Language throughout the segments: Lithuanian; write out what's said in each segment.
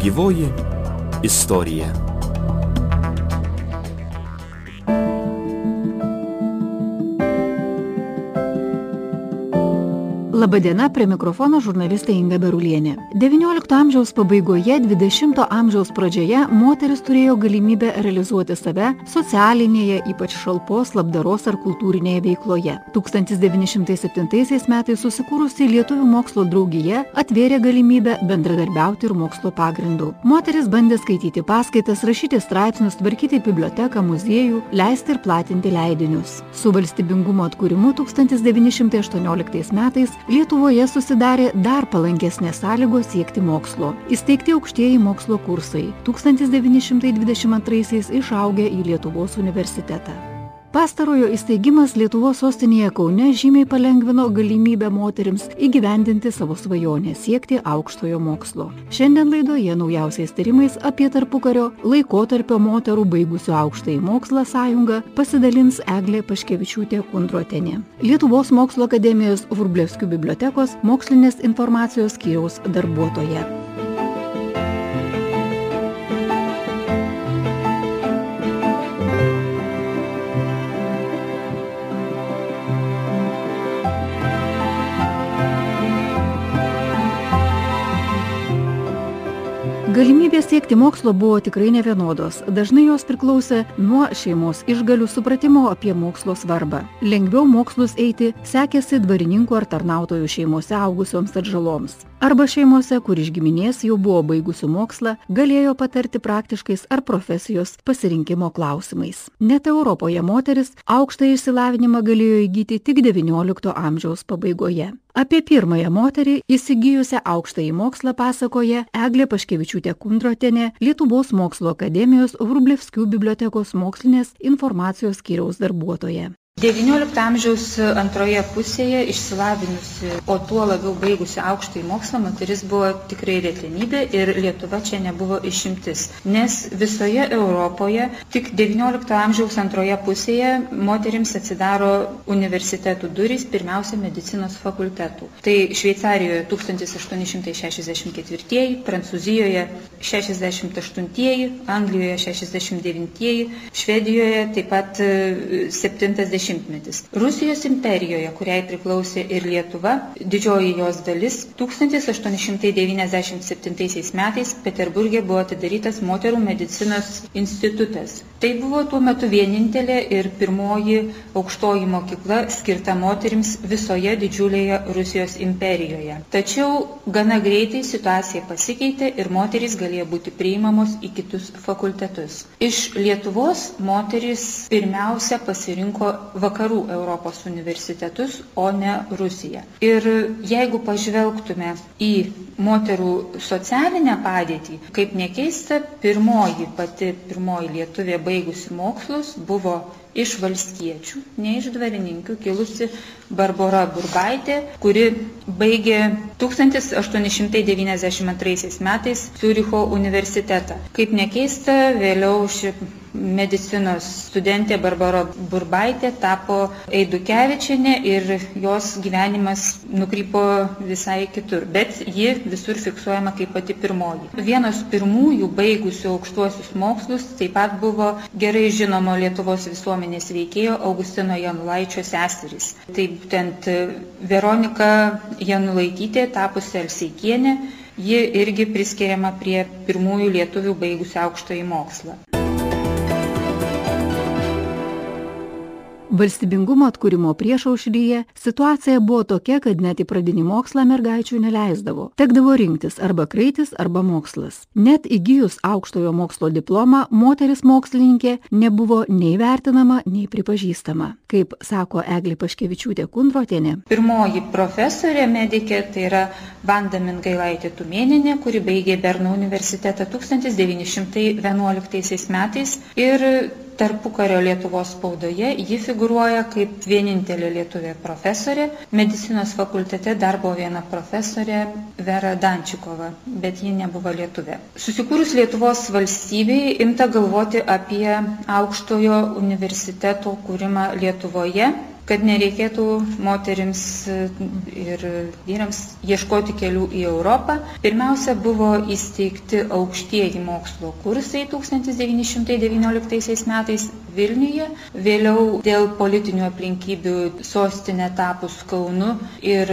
Gyvoji istorija. Labadiena, prie mikrofono žurnalistė Inga Berulienė. XIX amžiaus pabaigoje, XX amžiaus pradžioje moteris turėjo galimybę realizuoti save socialinėje, ypač šalpos, labdaros ar kultūrinėje veikloje. 1907 metais susikūrusi Lietuvių mokslo draugija atvėrė galimybę bendradarbiauti ir mokslo pagrindų. Moteris bandė skaityti paskaitas, rašyti straipsnius, tvarkyti biblioteką, muziejų, leisti ir platinti leidinius. Su valstybingumo atkūrimu 1918 metais Lietuvoje susidarė dar palankesnės sąlygos siekti mokslo. Įsteigti aukštieji mokslo kursai 1922 išaugę į Lietuvos universitetą. Pastarojo įsteigimas Lietuvos sostinėje Kaune žymiai palengvino galimybę moterims įgyvendinti savo svajonę siekti aukštojo mokslo. Šiandien laidoje naujausiais tyrimais apie tarpukario laikotarpio moterų baigusių aukštąjį mokslą sąjungą pasidalins Eglė Paškevičiūtė Kundrotenė. Lietuvos mokslo akademijos Vrublevskių bibliotekos mokslinės informacijos skyriaus darbuotoja. Galimybės siekti mokslo buvo tikrai nevienodos. Dažnai jos priklausė nuo šeimos išgalių supratimo apie mokslo svarbą. Lengviau mokslus eiti sekėsi dvarininkų ar tarnautojų šeimose augusioms atžaloms. Arba šeimose, kur iš giminės jau buvo baigusių mokslą, galėjo patarti praktiškais ar profesijos pasirinkimo klausimais. Net Europoje moteris aukštą išsilavinimą galėjo įgyti tik XIX amžiaus pabaigoje. Apie pirmąją moterį įsigijusią aukštąjį mokslą pasakoja Eglė Paškevičiūtė Kundrotenė, Lietuvos mokslo akademijos Vrublevskių bibliotekos mokslinės informacijos skyriaus darbuotoja. XIX amžiaus antroje pusėje išsilavinusi, o tuo labiau baigusi aukštąjį mokslą, moteris buvo tikrai retenybė ir Lietuva čia nebuvo išimtis. Nes visoje Europoje tik XIX amžiaus antroje pusėje moterims atsidaro universitetų durys, pirmiausia, medicinos fakultetų. Tai Šveicarijoje 1864, Prancūzijoje 68, Anglijoje 69, Švedijoje taip pat 70 dešimtmetis. Rusijos imperijoje, kuriai priklausė ir Lietuva, didžioji jos dalis 1897 metais Peterburgė buvo atidarytas moterų medicinos institutas. Tai buvo tuo metu vienintelė ir pirmoji aukštoji mokykla skirta moterims visoje didžiulėje Rusijos imperijoje. Tačiau gana greitai situacija pasikeitė ir moterys galėjo būti priimamos į kitus fakultetus. Iš Lietuvos moteris pirmiausia pasirinko vakarų Europos universitetus, o ne Rusiją. Ir jeigu pažvelgtume į moterų socialinę padėtį, kaip nekeista, pirmoji pati pirmoji lietuvė baigusi mokslus buvo iš valstiečių, ne iš dvarininkių, kilusi Barbara Burbaitė, kuri baigė 1892 metais Ciuricho universitetą. Kaip nekeista, vėliau ši medicinos studentė Barbara Burbaitė tapo Eidukevičiane ir jos gyvenimas nukrypo visai kitur, bet ji visur fiksuojama kaip pati pirmoji. Vienos pirmųjų baigusių aukštuosius mokslus taip pat buvo gerai žinomo Lietuvos visuomenės veikėjo Augustino Janulaičio seserys. Tai būtent Veronika Janulaitytė tapusi Elseikienė, ji irgi priskiriama prie pirmųjų lietuvių baigusių aukštąjį mokslą. Valstybingumo atkūrimo priešaušryje situacija buvo tokia, kad net į pradinį mokslą mergaičių neleisdavo. Tekdavo rinktis arba kraitis, arba mokslas. Net įgyjus aukštojo mokslo diplomą, moteris mokslininkė nebuvo nei vertinama, nei pripažįstama. Kaip sako Eglė Paškevičiūtė Kundrotienė. Pirmoji profesorė medikė tai yra Vanda Mingailaitė Tumėninė, kuri baigė Berno universitetą 1911 metais ir tarpukario Lietuvos spaudoje ji figuruoja kaip vienintelė lietuvė profesorė. Medicinos fakultete dar buvo viena profesorė Vera Dančikova, bet ji nebuvo lietuvė. Susikūrus Lietuvos valstybei imta galvoti apie aukštojo universiteto kūrimą Lietuvoje kad nereikėtų moterims ir vyrams ieškoti kelių į Europą. Pirmiausia, buvo įsteigti aukštieji mokslo kursai 1919 metais Vilniuje, vėliau dėl politinių aplinkybių sostinė tapus Kaunu ir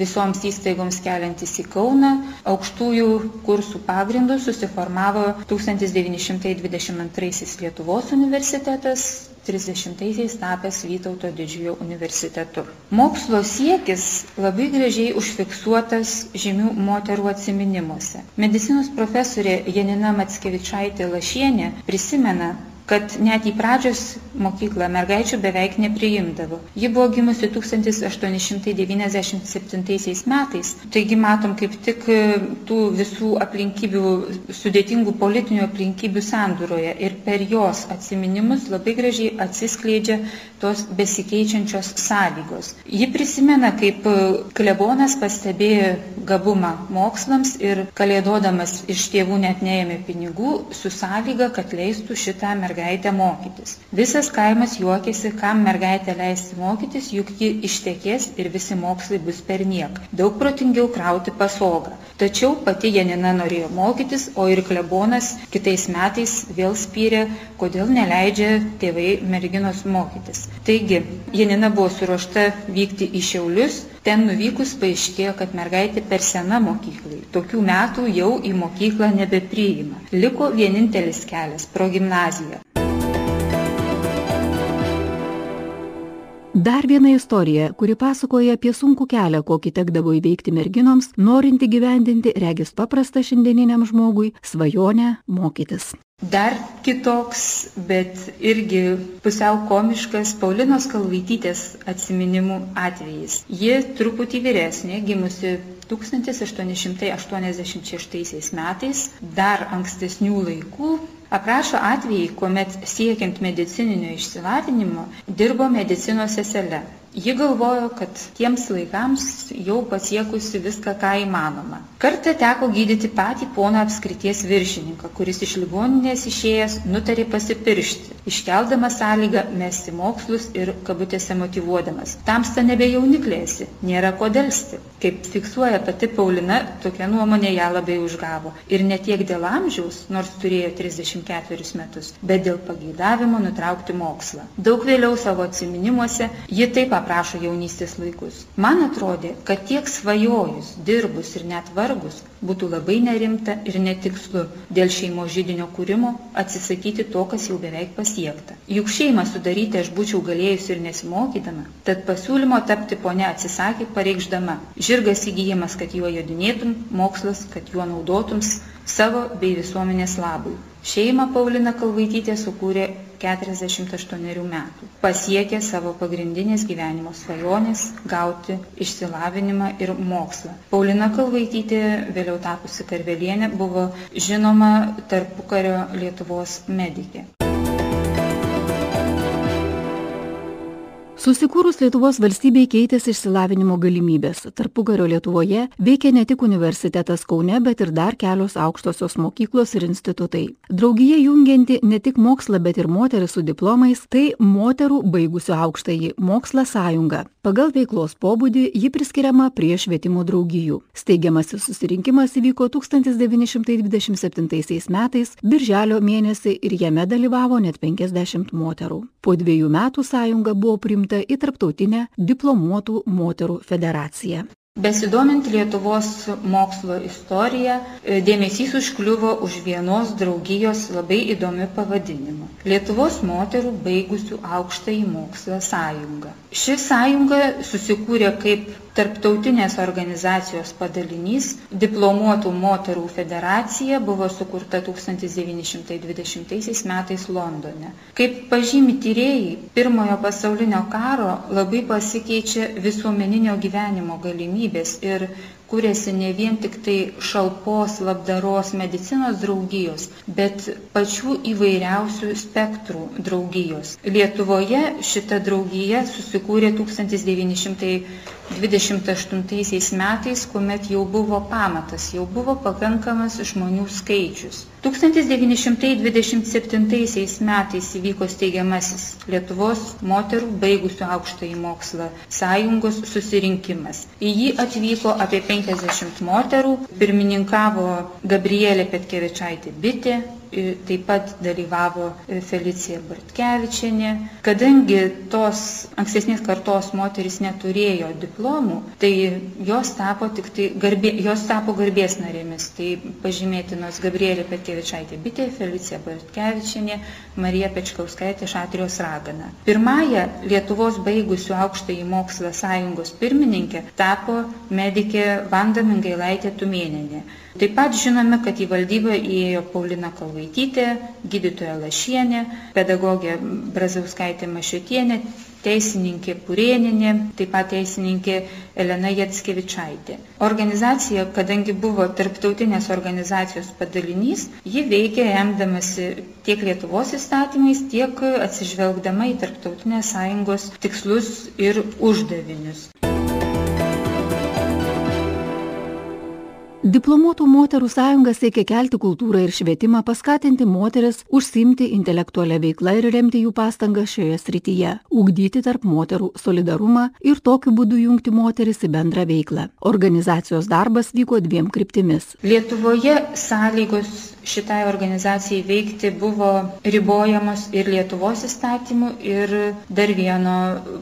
visoms įstaigoms keliantis į Kauną, aukštųjų kursų pagrindų susiformavo 1922 Lietuvos universitetas, 30-aisiais tapęs Vytauto didžiojo universitetu. Mokslo siekis labai gražiai užfiksuotas žymių moterų atsiminimuose. Medicinos profesorė Janina Matskevičaitė Lašienė prisimena, kad net į pradžios mokyklą mergaičių beveik nepriimdavo. Ji buvo gimusi 1897 metais, taigi matom kaip tik e, tų visų aplinkybių, sudėtingų politinių aplinkybių sandūroje ir per jos atsiminimus labai gražiai atsiskleidžia tos besikeičiančios sąlygos. Ji prisimena, kaip e, klebonas pastebėjo gabumą mokslams ir kalėdodamas iš tėvų net neėmė pinigų su sąlyga, kad leistų šitą mergaitę mergaitę mokytis. Visas kaimas juokėsi, kam mergaitę leisti mokytis, juk ji ištekės ir visi mokslai bus per niek. Daug protingiau krauti pasogą. Tačiau pati Janina norėjo mokytis, o ir klebonas kitais metais vėl spyrė, kodėl neleidžia tėvai merginos mokytis. Taigi, Janina buvo suruošta vykti į Šiaulius, ten nuvykus paaiškėjo, kad mergaitė per sena mokyklai. Tokių metų jau į mokyklą nebepriima. Liko vienintelis kelias - pro Dar viena istorija, kuri pasakoja apie sunkų kelią, kokį tekdavo įveikti merginoms, norint įgyvendinti, regis paprastą šiandieniniam žmogui, svajonę mokytis. Dar kitoks, bet irgi pusiau komiškas Paulinos Kalvaitytės atsiminimų atvejis. Ji truputį vyresnė, gimusi 1886 metais, dar ankstesnių laikų, aprašo atvejį, kuomet siekiant medicininio išsilavinimo dirbo medicinos sesele. Ji galvojo, kad tiems laikams jau pasiekusi viską, ką įmanoma. Kartą teko gydyti patį poną apskrities viršininką, kuris iš ligoninės išėjęs nutarė pasipiršti, iškeldama sąlygą mesti mokslus ir kabutėse motivuodamas. Tamsta nebe jauniklėsi, nėra ko dėlsti. Kaip fiksuoja pati Paulina, tokia nuomonė ją labai užgavo. Ir ne tiek dėl amžiaus, nors turėjo 34 metus, bet dėl pageidavimo nutraukti mokslą. Daug vėliau savo atsiminimuose ji taip aprašo jaunystės laikus. Man atrodė, kad tiek svajojus, dirbus ir net vargus būtų labai nerimta ir netikslu dėl šeimo žydinio kūrimo atsisakyti to, kas jau beveik pasiekta. Juk šeimą sudaryti aš būčiau galėjusi ir nesimokydama, tad pasiūlymo tapti ponia atsisakė pareikšdama. Žirgas įgyjimas, kad juo jodinėtum, mokslas, kad juo naudotums savo bei visuomenės labui. Šeimą Paulina Kalvaitytė sukūrė 48 metų. Pasiekė savo pagrindinės gyvenimo svajonės gauti išsilavinimą ir mokslą. Paulina Kalvaitytė, vėliau tapusi karvelienė, buvo žinoma tarpukario Lietuvos medikė. Susikūrus Lietuvos valstybei keitėsi išsilavinimo galimybės. Tarpukario Lietuvoje veikia ne tik universitetas Kaune, bet ir dar kelios aukštosios mokyklos ir institutai. Draugija jungianti ne tik mokslą, bet ir moteris su diplomais - tai moterų baigusių aukštąjį mokslą sąjunga. Pagal veiklos pobūdį ji priskiriama prie švietimo draugijų. Steigiamasis susirinkimas įvyko 1927 metais, birželio mėnesį ir jame dalyvavo net 50 moterų. Po dviejų metų sąjunga buvo priimta priimta į Tarptautinę diplomuotų moterų federaciją. Besidomint Lietuvos mokslo istoriją, dėmesys užkliuvo už vienos draugijos labai įdomių pavadinimų - Lietuvos moterų baigusių aukštąjį mokslą sąjunga. Ši sąjunga susikūrė kaip tarptautinės organizacijos padalinys, diplomuotų moterų federacija buvo sukurta 1920 metais Londone. Kaip pažymi tyrėjai, pirmojo pasaulinio karo labai pasikeičia visuomeninio gyvenimo galimybės ir kūrėsi ne vien tik tai šalpos labdaros medicinos draugijos, bet pačių įvairiausių spektrų draugijos. Lietuvoje šita draugija susikūrė 1900 28 metais, kuomet jau buvo pamatas, jau buvo pakankamas žmonių skaičius. 1927 metais įvyko steigiamasis Lietuvos moterų baigusių aukštąjį mokslą sąjungos susirinkimas. Į jį atvyko apie 50 moterų, pirmininkavo Gabrielė Petkevičaitė Bitė, taip pat dalyvavo Felicija Bartkevičianė. Kadangi tos ankstesnės kartos moteris neturėjo diplomų, tai jos tapo, tik tai garbė, jos tapo garbės narėmis. Tai pažymėtinos Gabrielė Petkevičaitė Bitė, Felicija Bartkevičianė, Marija Pečkauskaitė Šatrijos Ragana. Pirmąją Lietuvos baigusių aukštąjį mokslą sąjungos pirmininkė tapo medikė Vanda Mingailaitė Tumėninė. Taip pat žinome, kad į valdybą įėjo Paulina Kalvaitytė, gydytoja Lašienė, pedagogė Brazauskaitė Mašiotienė, teisininkė Purieninė, taip pat teisininkė Elena Jatskevičaitė. Organizacija, kadangi buvo tarptautinės organizacijos padalinys, ji veikė remdamasi tiek Lietuvos įstatymais, tiek atsižvelgdama į tarptautinės sąjungos tikslus ir uždavinius. Diplomuotų moterų sąjunga siekia kelti kultūrą ir švietimą, paskatinti moteris, užsimti intelektualią veiklą ir remti jų pastangas šioje srityje, ugdyti tarp moterų solidarumą ir tokiu būdu jungti moteris į bendrą veiklą. Organizacijos darbas vyko dviem kryptimis. Lietuvoje sąlygos šitai organizacijai veikti buvo ribojamos ir Lietuvos įstatymų, ir dar vieno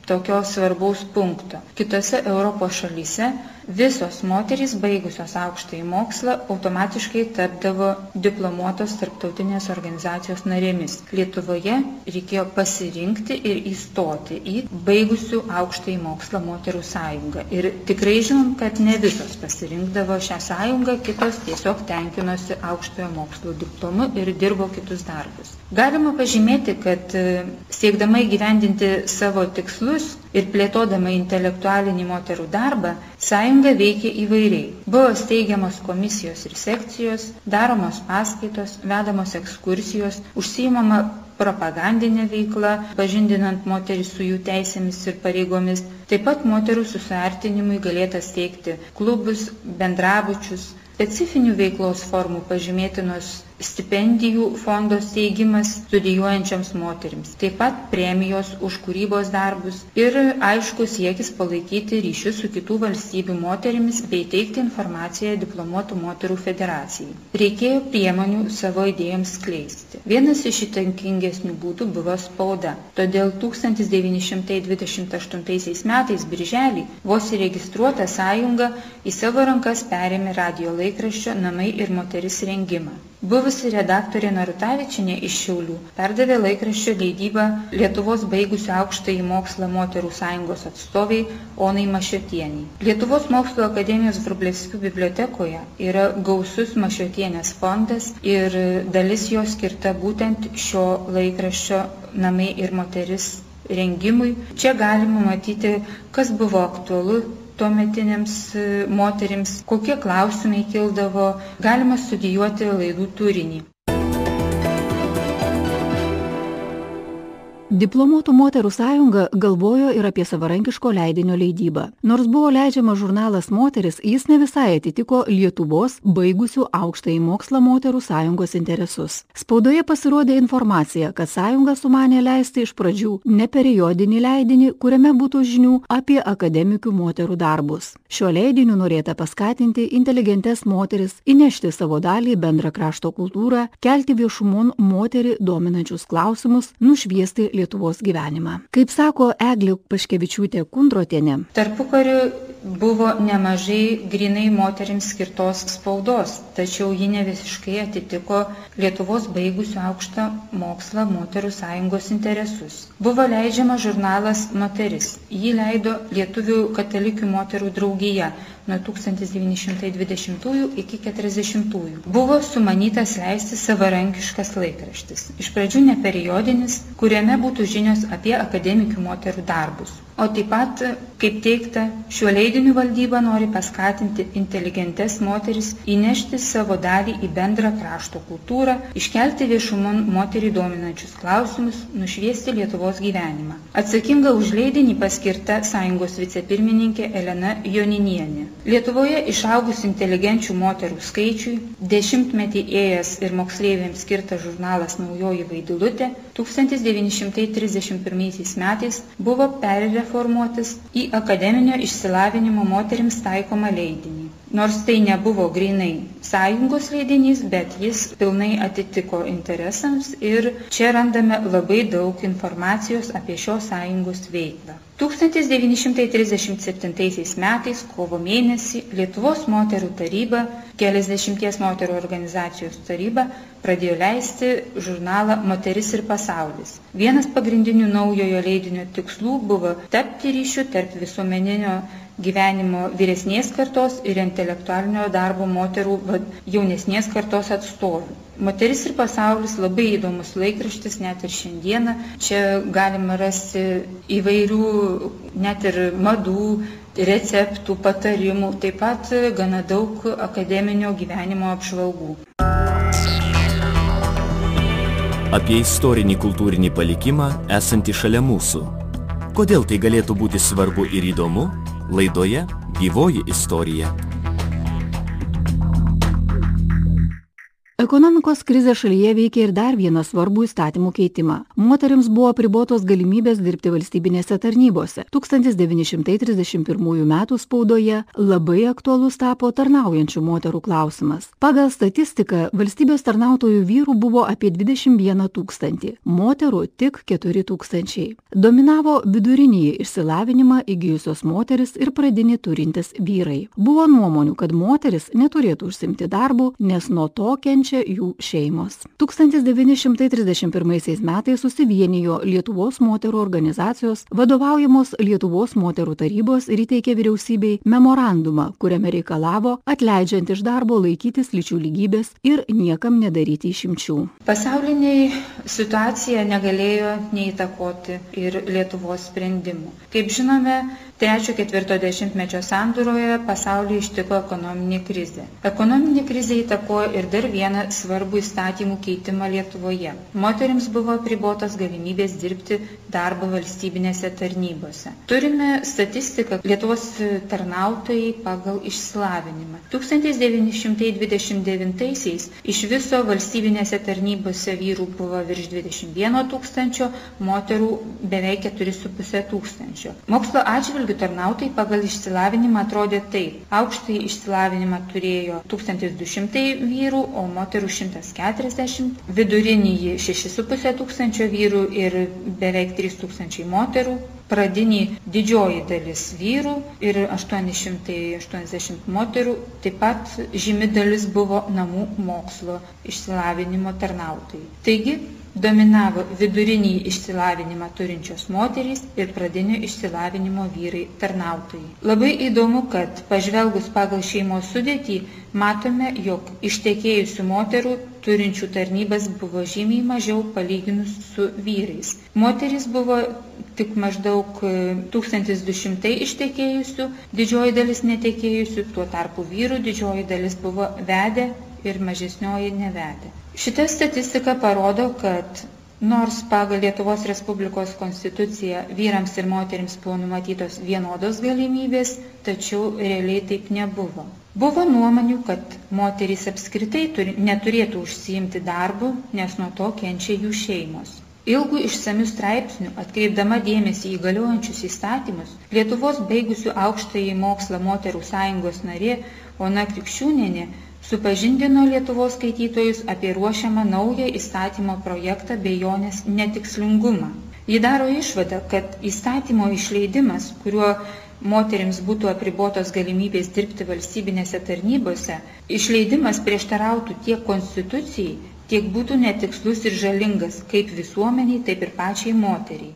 tokio svarbaus punkto. Kitose Europos šalyse visos moterys baigusios aukštąjį mokslą automatiškai tapdavo diplomuotos tarptautinės organizacijos narėmis. Lietuvoje reikėjo pasirinkti ir įstoti į baigusių aukštąjį mokslą moterų sąjungą. Ir tikrai žinom, kad ne visos pasirinkdavo šią sąjungą, kitos tiesiog tenkinosi aukštojo mokslo diplomu ir dirbo kitus darbus. Galima pažymėti, kad siekdama įgyvendinti savo tikslus ir plėtodama intelektualinį moterų darbą, sąjunga veikė įvairiai. Buvo steigiamos komisijos ir sekcijos, daromos paskaitos, vedamos ekskursijos, užsiimama propagandinė veikla, pažindinant moteris su jų teisėmis ir pareigomis. Taip pat moterų susiartinimui galėta steigti klubus, bendrabučius, specifinių veiklos formų pažymėtinos stipendijų fondo steigimas studijuojančiams moterims, taip pat premijos už kūrybos darbus ir aišku siekis palaikyti ryšius su kitų valstybių moterimis bei teikti informaciją diplomuotų moterų federacijai. Reikėjo priemonių savo idėjoms skleisti. Vienas iš įtankingesnių būdų buvo spauda. Todėl 1928 metais birželį vos įregistruota sąjunga į savo rankas perėmė radio laikraščio Namai ir moteris rengimą. Buvusi redaktorė Narutavičinė iš Šiaulių perdavė laikraščio leidybą Lietuvos baigusių aukštąjį mokslą moterų sąjungos atstoviai Onai Mašiotieniai. Lietuvos mokslo akademijos Vrublevskių bibliotekoje yra gausus Mašiotienės fondas ir dalis jo skirta būtent šio laikraščio namai ir moteris rengimui. Čia galima matyti, kas buvo aktualu tuometinėms moterims, kokie klausimai kildavo, galima studijuoti laidų turinį. Diplomuotų moterų sąjunga galvojo ir apie savarankiško leidinio leidybą. Nors buvo leidžiamas žurnalas Moteris, jis ne visai atitiko Lietuvos baigusių aukštąjį mokslą moterų sąjungos interesus. Spaudoje pasirodė informacija, kad sąjunga sumanė leisti iš pradžių ne periodinį leidinį, kuriame būtų žinių apie akademikių moterų darbus. Šiuo leidiniu norėta paskatinti inteligentes moteris įnešti savo dalį į bendrą krašto kultūrą, kelti viešumon moterį dominančius klausimus, nušviesti Lietuvos gyvenimą. Kaip sako Eglė Paškevičiūtė Kundrotienė. Tarpukariu buvo nemažai grinai moterims skirtos spaudos, tačiau ji ne visiškai atitiko Lietuvos baigusių aukštą mokslą moterų sąjungos interesus. Buvo leidžiama žurnalas Moteris. Jį leido Lietuvių katalikių moterų draugija nuo 1920 iki 40. Buvo sumanytas leisti savarankiškas laikraštis. Iš pradžių ne periodinis, kuriame būtų žinios apie akademikių moterų darbus. O taip pat, kaip teikta, šiuo leidiniu valdyba nori paskatinti inteligentes moteris įnešti savo dalį į bendrą krašto kultūrą, iškelti viešumon moterį dominančius klausimus, nušviesti Lietuvos gyvenimą. Atsakinga už leidinį paskirta sąjungos vicepirmininkė Elena Joninienė. Lietuvoje išaugus inteligenčių moterų skaičiui, dešimtmetį ėjęs ir moksleiviams skirtas žurnalas Naujoji Vaidilutė 1931 metais buvo perėlė reformuotis į akademinio išsilavinimo moterims taikomą leidinį. Nors tai nebuvo grinai sąjungos leidinys, bet jis pilnai atitiko interesams ir čia randame labai daug informacijos apie šios sąjungos veiklą. 1937 metais kovo mėnesį Lietuvos moterų taryba, keliasdešimties moterų organizacijos taryba pradėjo leisti žurnalą Moteris ir pasaulis. Vienas pagrindinių naujojo leidinio tikslų buvo tapti ryšių tarp visuomeninio gyvenimo vyresnės kartos ir intelektualinio darbo moterų jaunesnės kartos atstovų. Moteris ir pasaulis labai įdomus laikraštis, net ir šiandieną. Čia galima rasti įvairių, net ir madų, receptų, patarimų, taip pat gana daug akademinio gyvenimo apžvalgų. Apie istorinį kultūrinį palikimą esantį šalia mūsų. Kodėl tai galėtų būti svarbu ir įdomu? Laidoje Gyvoji istorija. Ekonomikos krizė šalyje veikia ir dar vieną svarbų įstatymų keitimą. Moterims buvo pribotos galimybės dirbti valstybinėse tarnybose. 1931 m. spaudoje labai aktualus tapo tarnaujančių moterų klausimas. Pagal statistiką valstybės tarnautojų vyrų buvo apie 21 tūkstantį, moterų tik 4 tūkstančiai. Dominavo vidurinį išsilavinimą įgyjusios moteris ir pradinį turintis vyrai. Buvo nuomonių, kad moteris neturėtų užsimti darbu, nes nuo to kenčia kenčia jų šeimos. 1931 metais susivienijo Lietuvos moterų organizacijos, vadovaujamos Lietuvos moterų tarybos ir įteikė vyriausybei memorandumą, kuriame reikalavo atleidžiant iš darbo laikytis lyčių lygybės ir niekam nedaryti išimčių. Pasauliniai situacija negalėjo neįtakoti ir Lietuvos sprendimų. Kaip žinome, trečio ketvirto dešimtmečio sandūroje pasaulį ištiko ekonominė krizė. Ekonominė krizė įtakojo ir dar vieną svarbų įstatymų keitimą Lietuvoje. Moterims buvo pribotos galimybės dirbti darbo valstybinėse tarnybose. Turime statistiką Lietuvos tarnautojai pagal išsilavinimą. 1929-aisiais iš viso valstybinėse tarnybose vyrų buvo virš 21 tūkstančio, moterų beveik 4,5 tūkstančio. Mokslo atžvilgių valstybių tarnautojai pagal išsilavinimą atrodė taip. Aukštąjį išsilavinimą turėjo 1200 vyrų, o moterų 140, vidurinįjį 6,5 tūkstančio vyrų ir beveik 3000 moterų, pradinį didžioji dalis vyrų ir 880 moterų, taip pat žymi dalis buvo namų mokslo išsilavinimo tarnautojai. Taigi, dominavo vidurinį išsilavinimą turinčios moterys ir pradinio išsilavinimo vyrai tarnautojai. Labai įdomu, kad pažvelgus pagal šeimos sudėtį, matome, jog ištekėjusių moterų turinčių tarnybas buvo žymiai mažiau palyginus su vyrais. Moteris buvo tik maždaug 1200 ištekėjusių, didžioji dalis netekėjusių, tuo tarpu vyrų didžioji dalis buvo vedę ir mažesnioji nevedė. Šita statistika parodo, kad nors pagal Lietuvos Respublikos konstituciją vyrams ir moterims buvo numatytos vienodos galimybės, tačiau realiai taip nebuvo. Buvo nuomonių, kad moterys apskritai turi, neturėtų užsiimti darbu, nes nuo to kenčia jų šeimos. Ilgų išsamių straipsnių, atkreipdama dėmesį į galiojančius įstatymus, Lietuvos baigusių aukštąjį mokslą moterų sąjungos narė Ona Krikščiūnenė supažindino Lietuvos skaitytojus apie ruošiamą naują įstatymo projektą bei jonės netikslingumą. Ji daro išvadą, kad įstatymo išleidimas, kuriuo moterims būtų apribotos galimybės dirbti valstybinėse tarnybose, išleidimas prieštarautų tiek konstitucijai, tiek būtų netikslus ir žalingas kaip visuomeniai, taip ir pačiai moteriai.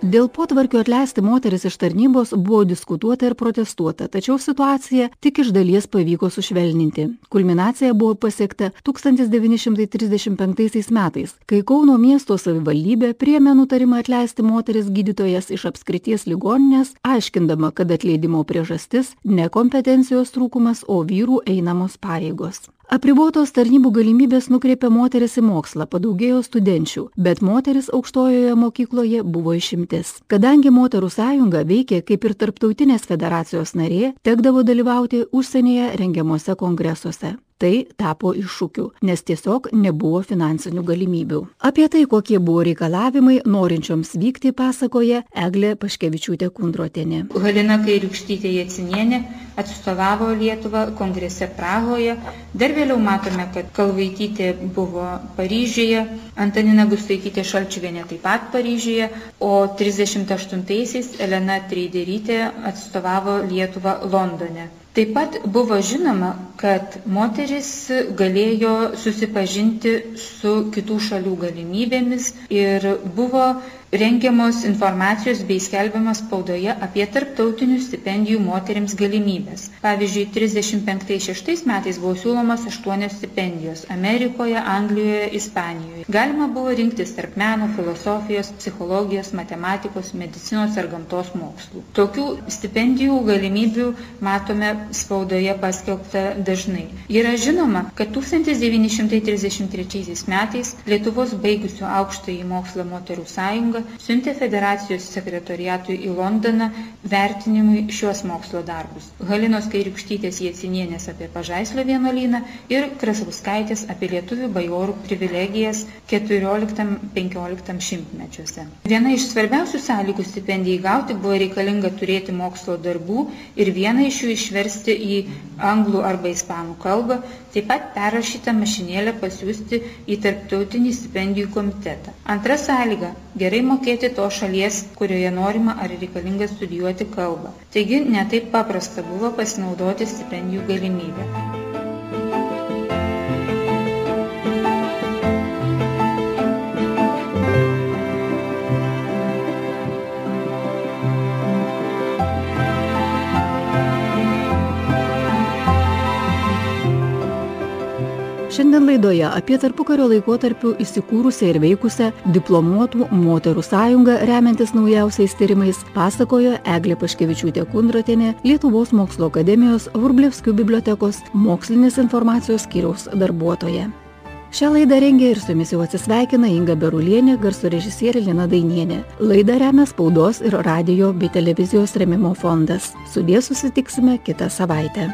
Dėl potvarkio atleisti moteris iš tarnybos buvo diskutuota ir protestuota, tačiau situaciją tik iš dalies pavyko sušvelninti. Kulminacija buvo pasiekta 1935 metais, kai Kauno miesto savivaldybė priemė nutarimą atleisti moteris gydytojas iš apskrities ligoninės, aiškindama, kad atleidimo priežastis ne kompetencijos trūkumas, o vyrų einamos pareigos. Apribotos tarnybų galimybės nukreipė moteris į mokslą, padaugėjo studenčių, bet moteris aukštojoje mokykloje buvo išimtis. Kadangi moterų sąjunga veikė kaip ir tarptautinės federacijos narė, tekdavo dalyvauti užsienyje rengiamuose kongresuose tai tapo iššūkiu nes tiesiog nebuvo finansinių galimybių. Apie tai kokie buvo reikalavimai norinčioms vykti pasakoja eglė paškevičiūtė kundrotienė. Halina kairiūkštytė jacinienė atstovavo lietuvą kongrese prahoje. Dar vėliau matome kad kalvaitytė buvo paryžiuje antanina gustaitytė šalčiuvienė taip pat paryžiuje o trisdešimt aštuntaisiais elena treiderytė atstovavo lietuvą londone taip pat buvo žinoma kad moterys galėjo susipažinti su kitų šalių galimybėmis ir buvo rengiamos informacijos bei skelbiama spaudoje apie tarptautinių stipendijų moterims galimybes. Pavyzdžiui, 35-6 metais buvo siūlomas 8 stipendijos Amerikoje, Anglijoje, Ispanijoje. Galima buvo rinktis tarp meno, filosofijos, psichologijos, matematikos, medicinos ar gamtos mokslų. Tokių stipendijų galimybių matome spaudoje paskelbta dažnai. Yra žinoma, kad 1933 metais Lietuvos baigusių aukštąjį mokslą moterų sąjunga sąjunga siuntė federacijos sekretoriatui į Londoną vertinimui šiuos mokslo darbus. Halinos Kairiukštytės Jėcinienės apie Pažaislio vienuolyną ir Krasauskaitės apie lietuvių bajorų privilegijas 14-15 šimtmečiuose. Viena iš svarbiausių sąlygų stipendijai gauti buvo reikalinga turėti mokslo darbų ir vieną iš jų išversti į anglų arba ispanų kalbą, taip pat perrašytą mašinėlę pasiūsti į tarptautinį stipendijų komitetą. Antra sąlyga - gerai mokėti to šalies, kurioje norima ar reikalinga studijuoti kalbą. Taigi netaip paprasta buvo pasinaudoti stipendijų galimybę. Šiandien laidoje apie tarpukario laikotarpiu įsikūrusią ir veikusią diplomuotų moterų sąjungą remiantis naujausiais tyrimais pasakojo Eglė Paškevičiūtė Kundratienė, Lietuvos mokslo akademijos Vrublevskių bibliotekos mokslinės informacijos skyriaus darbuotoja. Šią laidą rengė ir su jumis jau atsisveikina Inga Berulienė, garso režisierė Lina Dainienė. Laidą remia spaudos ir radio bei televizijos remimo fondas. Sudė susitiksime kitą savaitę.